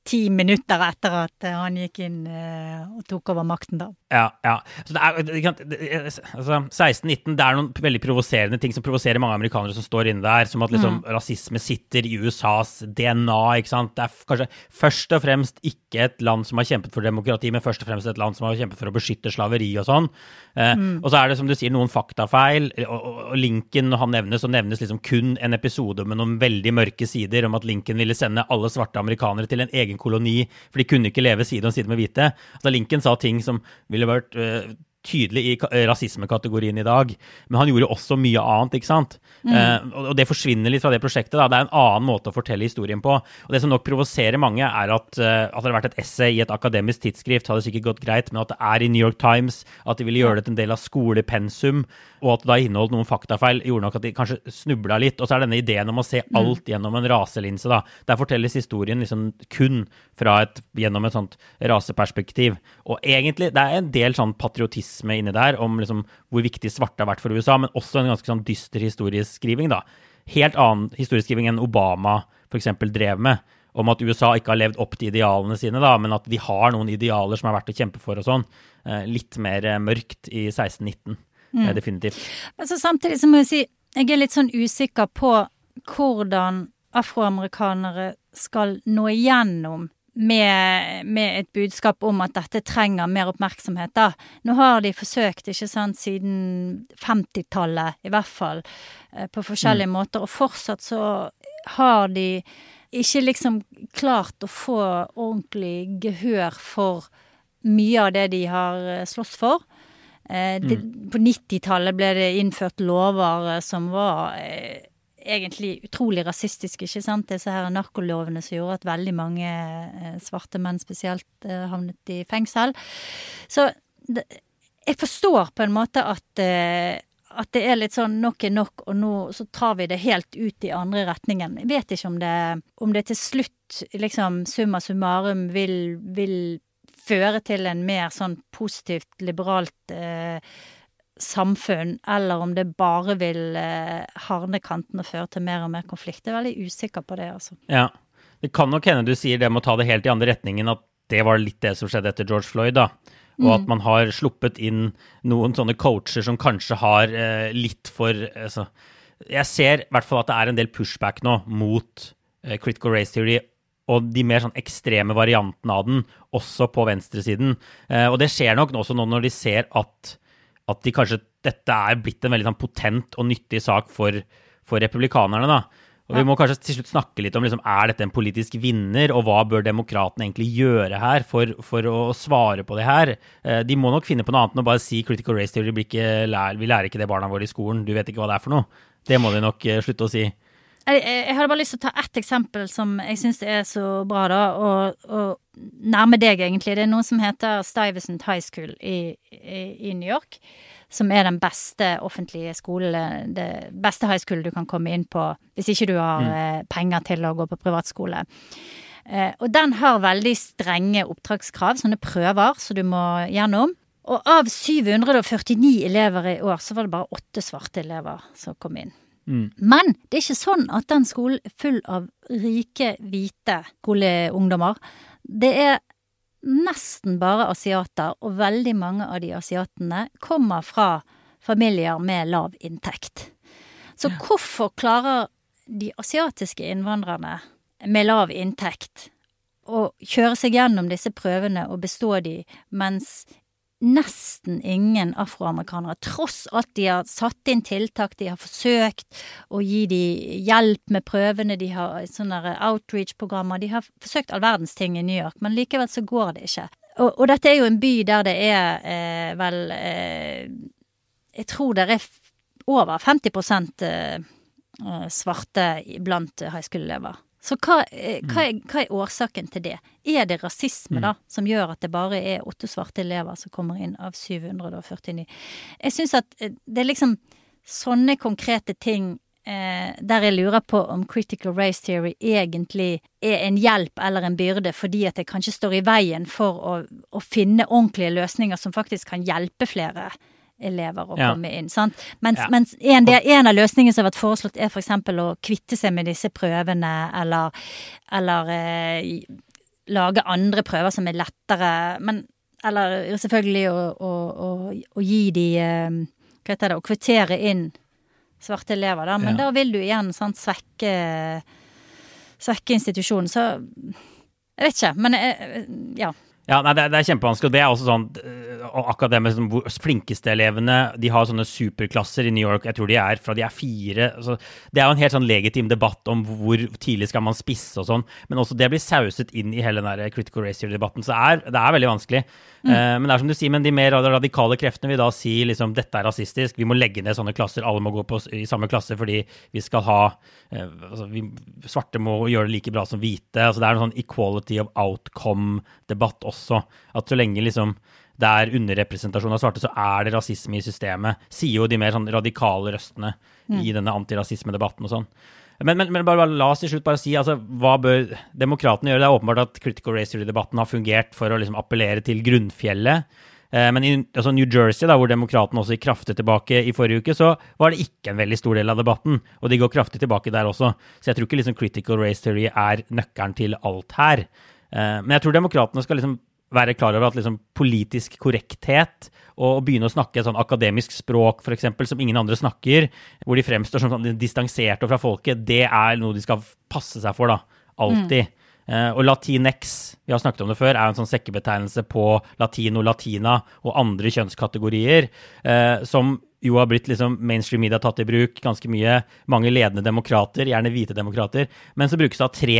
ti minutter etter at eh, han gikk inn eh, og tok over makten, da. Ja, ja. Så det er, altså, 1619, det er noen veldig provoserende ting som provoserer mange amerikanere som står inne der, som at liksom rasisme sitter i USAs DNA, ikke sant. Det er kanskje først og fremst ikke et land som har kjempet for demokrati, men først og fremst et land som har kjempet for å beskytte slaveri og sånn. Eh, Og så er det, som du sier, noen faktafeil. Og, og Lincoln, når han nevnes, så nevnes liksom kun en episode med noen veldig mørke sider om at Lincoln ville sende alle svarte amerikanere til en egen koloni, for de kunne ikke leve side om side med hvite. Altså Lincoln sa ting som ville vært eh, tydelig i eh, rasismekategorien i dag, men han gjorde også mye annet, ikke sant? Eh, og, det forsvinner litt fra det prosjektet. da, Det er en annen måte å fortelle historien på. Og det som nok provoserer mange, er at, eh, at det har vært et essay i et akademisk tidsskrift, hadde sikkert gått greit, men at det er i New York Times, at de ville gjøre det til en del av skolepensum, og at det da inneholdt noen faktafeil, gjorde nok at de kanskje snubla litt. Og så er denne ideen om å se alt gjennom en raselinse, da. Der fortelles historien liksom kun fra et, gjennom et sånt raseperspektiv. Og egentlig, det er en del sånn patriotisme inni der om liksom hvor viktig svarte har vært for USA, men også en ganske sånn dyster historieskriving, da. Helt annen historieskriving enn Obama f.eks. drev med. Om at USA ikke har levd opp til idealene sine, da, men at de har noen idealer som er verdt å kjempe for og sånn. Eh, litt mer eh, mørkt i 1619. mm. Definitivt. Altså, samtidig så må jeg si, jeg er litt sånn usikker på hvordan afroamerikanere skal nå igjennom med, med et budskap om at dette trenger mer oppmerksomhet, da. Nå har de forsøkt, ikke sant, siden 50-tallet i hvert fall, eh, på forskjellige måter, og fortsatt så har de ikke liksom klart å få ordentlig gehør for mye av det de har eh, slåss for. Eh, det, På 90-tallet ble det innført lover eh, som var eh, egentlig utrolig rasistiske, ikke sant. Disse her narkolovene som gjorde at veldig mange eh, svarte menn spesielt eh, havnet i fengsel. Så jeg forstår på en måte at, eh, at det er litt sånn nok er nok, og nå så tar vi det helt ut i andre retningen. Jeg vet ikke om det, om det til slutt, liksom summa summarum, vil, vil føre til en mer sånn positivt, liberalt eh, samfunn, eller om det bare vil eh, hardne kanten og føre til mer og mer konflikt. Jeg er veldig usikker på det, altså. Ja. Det kan nok hende du sier det med å ta det helt i andre retningen, at det var litt det som skjedde etter George Floyd, da. Og at man har sluppet inn noen sånne coacher som kanskje har eh, litt for altså, Jeg ser i hvert fall at det er en del pushback nå mot eh, critical race theory. Og de mer sånn ekstreme variantene av den, også på venstresiden. Eh, og det skjer nok også nå når de ser at, at de kanskje, dette er blitt en veldig sånn potent og nyttig sak for, for republikanerne. da. Og Vi må kanskje til slutt snakke litt om liksom, er dette en politisk vinner, og hva bør demokratene egentlig gjøre her for, for å svare på det her? Eh, de må nok finne på noe annet enn å bare si critical race theory, vi lærer ikke det barna våre i skolen, du vet ikke hva det er for noe. Det må de nok eh, slutte å si. Jeg, hadde bare lyst til å ta ett eksempel som jeg syns er så bra, da, og, og nærme deg, egentlig. Det er noe som heter Stuyvesant High School i, i, i New York. Som er den beste offentlige skolen, det beste high school du kan komme inn på hvis ikke du har mm. penger til å gå på privatskole. Eh, og den har veldig strenge oppdragskrav, sånne prøver som du må gjennom. Og av 749 elever i år, så var det bare åtte svarte elever som kom inn. Men det er ikke sånn at den skolen er full av rike, hvite skoleungdommer. Det er nesten bare asiater, og veldig mange av de asiatene kommer fra familier med lav inntekt. Så hvorfor klarer de asiatiske innvandrerne med lav inntekt å kjøre seg gjennom disse prøvene og bestå de, mens nesten ingen afroamerikanere, tross at de har satt inn tiltak, de har forsøkt å gi de hjelp med prøvene, de har sånne outreach-programmer, de har forsøkt all verdens ting i New York, men likevel så går det ikke. Og, og dette er jo en by der det er eh, vel eh, Jeg tror det er over 50 eh, eh, svarte blant high school-elever. Så hva, eh, hva, er, hva er årsaken til det? Er det rasisme, da, som gjør at det bare er åtte svarte elever som kommer inn av 749? Jeg syns at eh, det er liksom sånne konkrete ting eh, der jeg lurer på om critical race theory egentlig er en hjelp eller en byrde, fordi at det kanskje står i veien for å, å finne ordentlige løsninger som faktisk kan hjelpe flere elever å Ja. komme inn. Sant? Mens, Ja. mens en, del, en av løsningene som har vært foreslått, er f.eks. å kvitte seg med disse prøvene, eller, eller eh, lage andre prøver som er lettere, men Eller selvfølgelig å, å, å, å gi de eh, Hva heter det Å kvittere inn svarte elever, da. Men Ja. da vil du igjen sant, svekke Svekke institusjonen. Så jeg vet ikke. Men jeg, ja. Ja, nei, det, er- det er kjempevanskelig, og det er også sånn og Akkurat det med sånn, flinkeste elevene De har sånne superklasser i New York. Jeg tror de er fra de er fire. Altså, det er jo en helt sånn legitim debatt om hvor tidlig skal man spisse og sånn, men også det blir sauset inn i hele den der critical race theory-debatten. Så det er, det er veldig vanskelig. Eh, men det er som du sier, men de mer radikale kreftene vil da si liksom dette er rasistisk, vi må legge ned sånne klasser, alle må gå på, i samme klasse fordi vi skal ha uh, altså, vi, Svarte må gjøre det like bra som hvite. altså Det er en sånn equality of outcome-debatt også. At så lenge liksom det er underrepresentasjon av svarte, så er det rasisme i systemet. Sier jo de mer sånn radikale røstene i denne antirasismedebatten og sånn. Men, men, men bare, bare la oss til slutt bare si altså, hva bør demokratene gjøre? Det er åpenbart at critical race theory-debatten har fungert for å liksom appellere til grunnfjellet. Eh, Men i altså New Jersey, da, hvor demokratene også gikk kraftig tilbake i forrige uke, så var det ikke en veldig stor del av debatten. Og de går kraftig tilbake der også. Så jeg tror ikke liksom critical race theory er nøkkelen til alt her. Eh, Men jeg tror demokratene skal liksom være klar over at liksom politisk korrekthet og begynne å snakke et sånn akademisk språk for eksempel, som ingen andre snakker, hvor de fremstår som sånn distanserte fra folket, det er noe de skal passe seg for, da. Alltid. Eh, og Latinx, vi har snakket om det før, er en sånn sekkebetegnelse på latino, latina og andre kjønnskategorier, uh, som jo har blitt liksom mainstream media tatt i bruk ganske mye. Mange ledende demokrater, gjerne hvite demokrater, men så brukes da av 3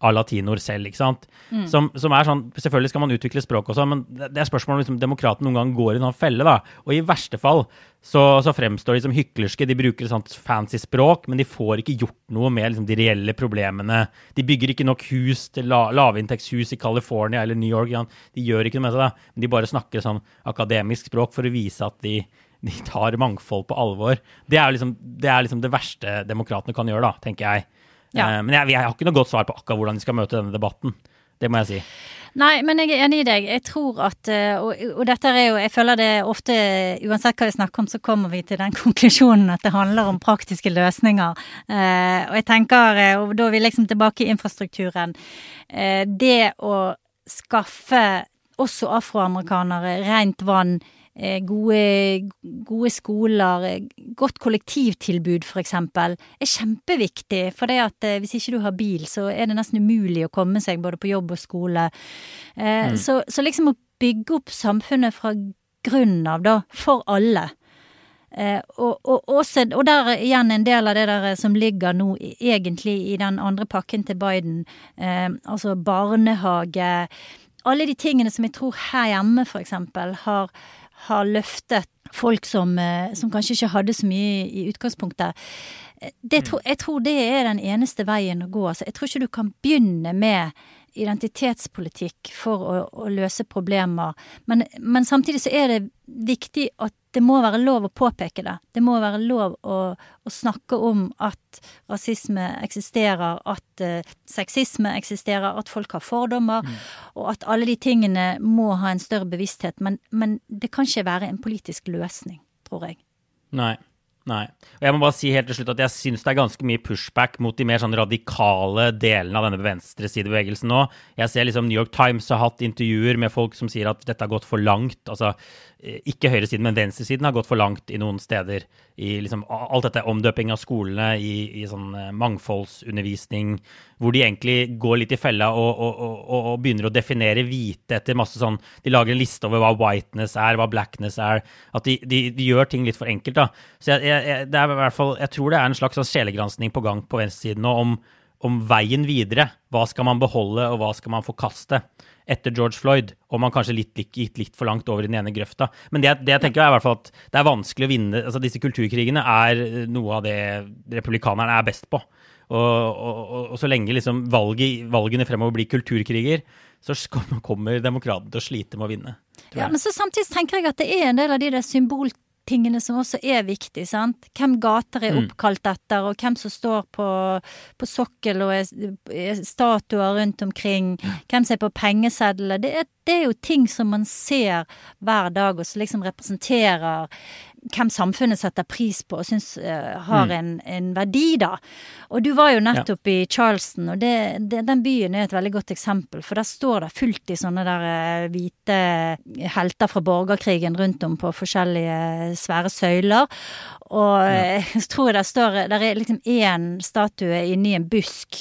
av latinoer selv, ikke sant? Som, som er sånn, Selvfølgelig skal man utvikle språk og sånn, men det er spørsmål om liksom, demokraten noen gang går i en sånn felle, da. Og i verste fall så, så fremstår de som hyklerske, de bruker et sånt fancy språk, men de får ikke gjort noe med liksom, de reelle problemene. De bygger ikke nok hus til la, lavinntektshus i California eller New York. Ja. De gjør ikke noe med det, da. de bare snakker sånn akademisk språk for å vise at de, de tar mangfold på alvor. Det er, liksom, det er liksom det verste demokratene kan gjøre, da, tenker jeg. Ja. Eh, men jeg, jeg har ikke noe godt svar på akkurat hvordan de skal møte denne debatten. Det må jeg si. Nei, men jeg er enig i deg. Jeg tror at eh, Og, og dette er jo Jeg føler det ofte Uansett hva vi snakker om, så kommer vi til den konklusjonen at det handler om praktiske løsninger. Eh, og jeg tenker Og da er vi liksom tilbake i infrastrukturen. Eh, det å skaffe også afroamerikanere rent vann, gode, gode skoler, eh, godt kollektivtilbud eksempel, er kjempeviktig. For det at eh, hvis ikke du har bil, så er det nesten umulig å komme seg både på jobb og skole. Eh, så, så liksom å bygge opp samfunnet fra grunnen av, da, for alle. Eh, og, og, også, og der er igjen en del av det der som ligger nå egentlig i den andre pakken til Biden. Eh, altså barnehage. Alle de tingene som jeg tror her hjemme eksempel har, har løftet folk som, eh, som kanskje ikke hadde så mye i utgangspunktet. Det, tror- jeg tror det er den eneste veien å gå. Altså, jeg tror ikke du kan begynne med identitetspolitikk for å, å løse problemer. Men, men samtidig så er det viktig at det må være lov å påpeke det. Det må være lov å, å snakke om at rasisme eksisterer, at uh, sexisme eksisterer, at folk har fordommer, og at alle de tingene må ha en større bevissthet. Men, men det kan ikke være en politisk løsning, tror jeg. Nei. Nei. Og jeg må bare si helt til slutt at jeg syns det er ganske mye pushback mot de mer sånn radikale delene av denne venstresidebevegelsen nå. Jeg ser liksom New York Times har hatt intervjuer med folk som sier at dette har gått for langt. Altså eh, ikke høyresiden, men venstresiden har gått for langt i noen steder. I liksom alt dette omdøping av skolene, i, i sånn eh, mangfoldsundervisning, hvor de egentlig går litt i fella og, og, og, og begynner å definere hvite etter masse sånn De lager en liste over hva whiteness er, hva blackness er. At de, de, de gjør ting litt for enkelt, da. Så jeg, jeg, det er i hvert fall, jeg tror det er en slags sånn sjelegransking på gang på venstresiden nå om, om veien videre. Hva skal man beholde, og hva skal man forkaste? Etter George Floyd, Om man kanskje litt, litt, gikk litt for langt over i den ene grøfta. Men det, det jeg tenker er i hvert fall at det er vanskelig å vinne altså Disse kulturkrigene er noe av det republikanerne er best på. Og, og, og, så lenge liksom valget, valgene fremover blir kulturkriger, så kommer demokratene til å slite med å vinne. Ja, men så samtidig tenker jeg at det er en del av de der symboltingene som også er viktig, sant. Hvem gater er oppkalt etter, og hvem som står på, på sokkel og er, er statuer rundt omkring. Hvem som er på pengesedler. Det, det er jo ting som man ser hver dag, og som liksom representerer hvem samfunnet setter pris på og syns uh, har Mm. en, en verdi, da. Og du var jo nettopp i Charleston, og det, det, den byen er et veldig godt eksempel. For der står det fullt i sånne der uh, hvite helter fra borgerkrigen rundt om på forskjellige svære søyler. Og ja. tror jeg det står Der er liksom én statue inni en busk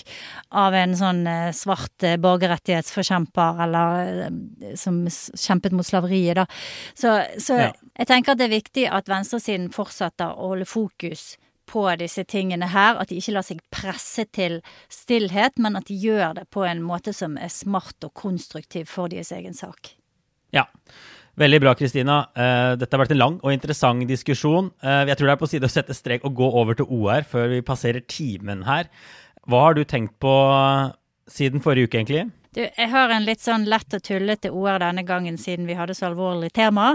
av en sånn eh, svart eh, borgerrettighetsforkjemper, eller eh, som kjempet mot slaveriet, da. Så, så Ja. Jeg tenker at det er viktig at venstresiden fortsetter å holde fokus på disse tingene her. At de ikke lar seg presse til stillhet, men at de gjør det på en måte som er smart og konstruktiv for deres egen sak. Ja. Veldig bra, Kristina. Eh, dette har vært en lang og interessant diskusjon. Eh, jeg tror det er på side å sette strek og gå over til OR før vi passerer timen her. Hva har du tenkt på siden forrige uke, egentlig? Du, jeg har en litt sånn lett og tullete OR denne gangen, siden vi hadde så alvorlig tema.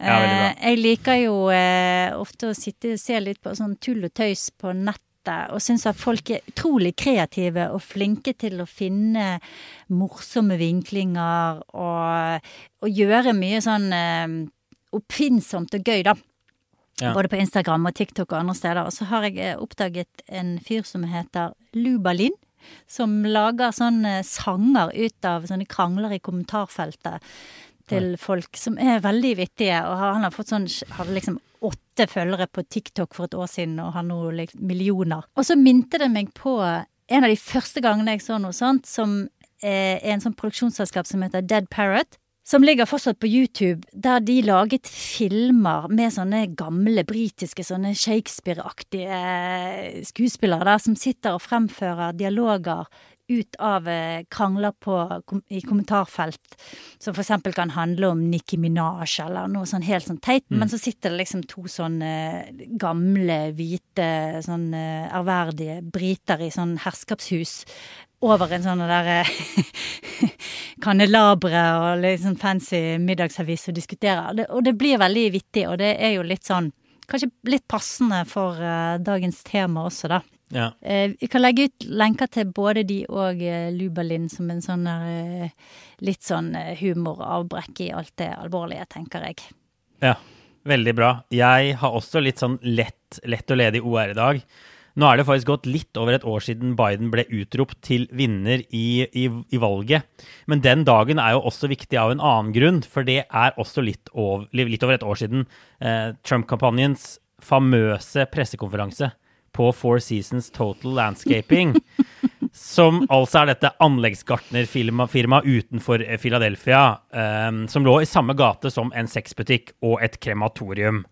Ja. Eh, jeg liker jo eh, ofte å sitte og se litt på sånn tull og tøys på nettet, og syns at folk er utrolig kreative og flinke til å finne morsomme vinklinger og, og gjøre mye sånn eh, oppfinnsomt og gøy, da. Ja. Både på Instagram og TikTok og andre steder. Og så har jeg eh, oppdaget en fyr som heter Lubalin. Som lager sånne sanger ut av sånne krangler i kommentarfeltet til folk som er veldig vittige. Og han har fått sånn, hadde liksom åtte følgere på TikTok for et år siden, og har nå liksom millioner. Og så minte det meg på en av de første gangene jeg så noe sånt, som eh, er en sånn produksjonsselskap som heter Dead Parrot. Som ligger fortsatt på YouTube, der de laget filmer med sånne gamle britiske, sånne Shakespeare-aktige eh, skuespillere der, som sitter og fremfører dialoger ut av eh, krangler på, i kommentarfelt, som for eksempel kan handle om Nicki Minaj eller noe sånn helt sånn teit, men så sitter det liksom to sånne gamle, hvite, sånn ærverdige briter i sånn herskapshus over en sånn der eh, kanelabre og litt sånn fancy middagsavis og diskuterer. Det, og det blir veldig vittig, og det er jo litt sånn Kanskje litt passende for uh, dagens tema også, da. Ja. Uh, vi kan legge ut lenker til både de og uh, Lubalin som en sånn litt sånn humoravbrekk i alt det alvorlige, tenker jeg. Ja, veldig bra. Jeg har også litt sånn lett, lett og ledig OR i dag. Nå er det faktisk gått litt over et år siden Biden ble utropt til vinner i, i, i valget. Men den dagen er jo også viktig av en annen grunn, for det er også litt over, litt over et år siden eh, Trump-kampanjens famøse pressekonferanse på Four Seasons Total Landscaping. Som altså er dette anleggsgartnerfirmaet utenfor eh, Philadelphia, eh, som lå i samme gate som en sexbutikk og et krematorium.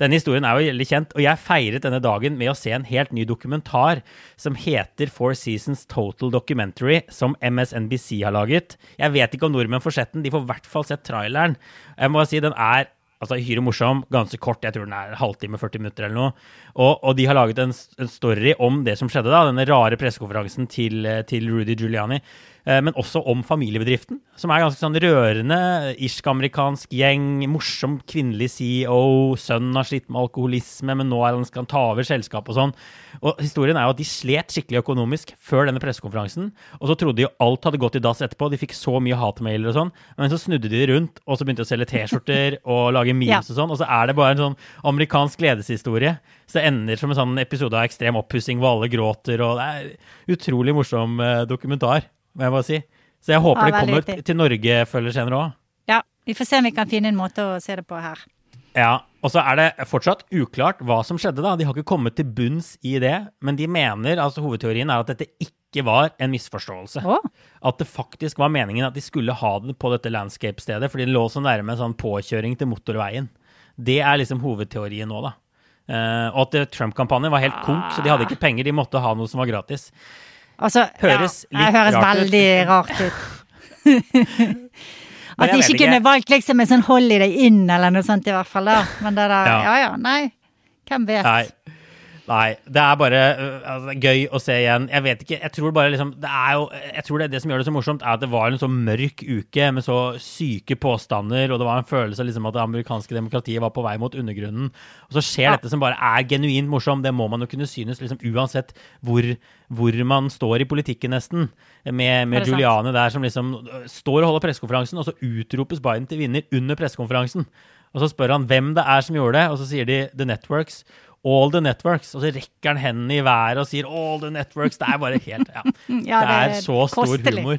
Denne historien er jo veldig kjent, og jeg feiret denne dagen med å se en helt ny dokumentar som heter Four Seasons Total Documentary, som MSNBC har laget. Jeg vet ikke om nordmenn får sett den, de får i hvert fall sett traileren. Jeg må si den er altså hyre morsom, ganske kort, jeg tror den er halvtime, 40 minutter eller noe. Og, og de har laget en, en, story om det som skjedde da, denne rare pressekonferansen til, til Rudy Giuliani. Eh, men også om familiebedriften, som er ganske sånn rørende. Irsk-amerikansk gjeng, morsom kvinnelig CEO, sønnen har slitt med alkoholisme, men nå er han skal han ta over selskapet og sånn. Og historien er jo at de slet skikkelig økonomisk før denne pressekonferansen, og så trodde de jo alt hadde gått i dass etterpå. De fikk så mye hatmailer og sånn, men så snudde de det rundt, og så begynte de å selge T-skjorter og lage memes Ja. og sånn, og så er det bare en sånn amerikansk gledeshistorie. Så det ender som en sånn episode av ekstrem oppussing hvor alle gråter, og det er utrolig morsom eh, dokumentar, må jeg bare si. Så jeg håper Ja, det kommer riktig. til Norge følger senere òg. Ja, vi får se om vi kan finne en måte å se det på her. Ja, og så er det fortsatt uklart hva som skjedde, da. De har ikke kommet til bunns i det, men de mener, altså hovedteorien er at dette ikke var en misforståelse. Oh. At det faktisk var meningen at de skulle ha den på dette landscape-stedet, fordi det lå så nærme sånn påkjøring til motorveien. Det er liksom hovedteorien nå, da. Eh, og at Trump-kampanjen var helt konk, så de hadde ikke penger, de måtte ha noe som var gratis. Altså, Høres ja, litt høres rart ut. veldig rart ut. At de ikke, ikke kunne valgt liksom en sånn holiday inn eller noe sånt i hvert fall da. Men det der, Ja. ja ja, nei. Hvem vet. Nei. Nei, det er bare øh, altså, gøy å se igjen. Jeg vet ikke, jeg tror bare liksom Det er jo Jeg tror det, det som gjør det så morsomt, er at det var en så mørk uke med så syke påstander, og det var en følelse liksom at det amerikanske demokratiet var på vei mot undergrunnen. Og så skjer Ja. dette som bare er genuint morsomt. Det må man jo kunne synes liksom uansett hvor, hvor man står i politikken, nesten. Med, med Juliane sant? Der som liksom øh, står og holder pressekonferansen, og så utropes Biden til vinner under pressekonferansen. Og så spør han hvem det er som gjorde det, og så sier de The Networks. All the networks. Og så rekker han hendene i været og sier all the networks. Det er bare helt Ja. Ja, det er så stor humor.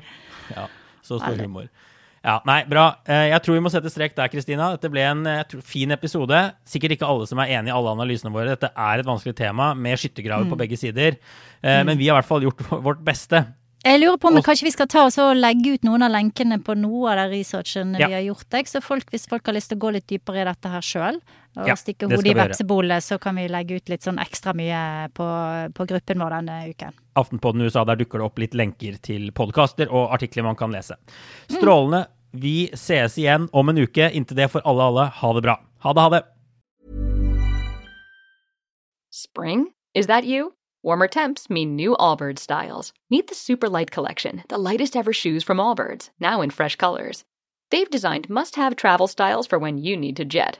Ja, så stor humor. Ja, nei, bra. Eh, Jeg tror vi må sette strek der, Kristina. Dette ble en eh, tror, fin episode. Sikkert ikke alle som er enig i alle analysene våre. Dette er et vanskelig tema med skyttergraver Mm. på begge sider. Eh, Men vi har i hvert fall gjort vårt beste. Jeg lurer på om Og- kanskje vi skal ta oss og legge ut noen av lenkene på noe av den researchen Ja. vi har gjort. Jeg. Så folk, hvis folk har lyst til å gå litt dypere i dette her sjøl, og Ja, stikke hodet i vepsebolet, så kan vi legge ut litt sånn ekstra mye på, på gruppen vår denne uken. Aftenpodden USA, der dukker det opp litt lenker til podkaster og artikler man kan lese. Strålende. Vi sees igjen om en uke. Inntil det for alle alle ha det bra. Ha det, ha det. Spring? Is that you? Warmer temps mean new Allbirds styles. Meet the Super Light Collection, the lightest ever shoes from Allbirds, now in fresh colors. They've designed must have travel styles for when you need to jet.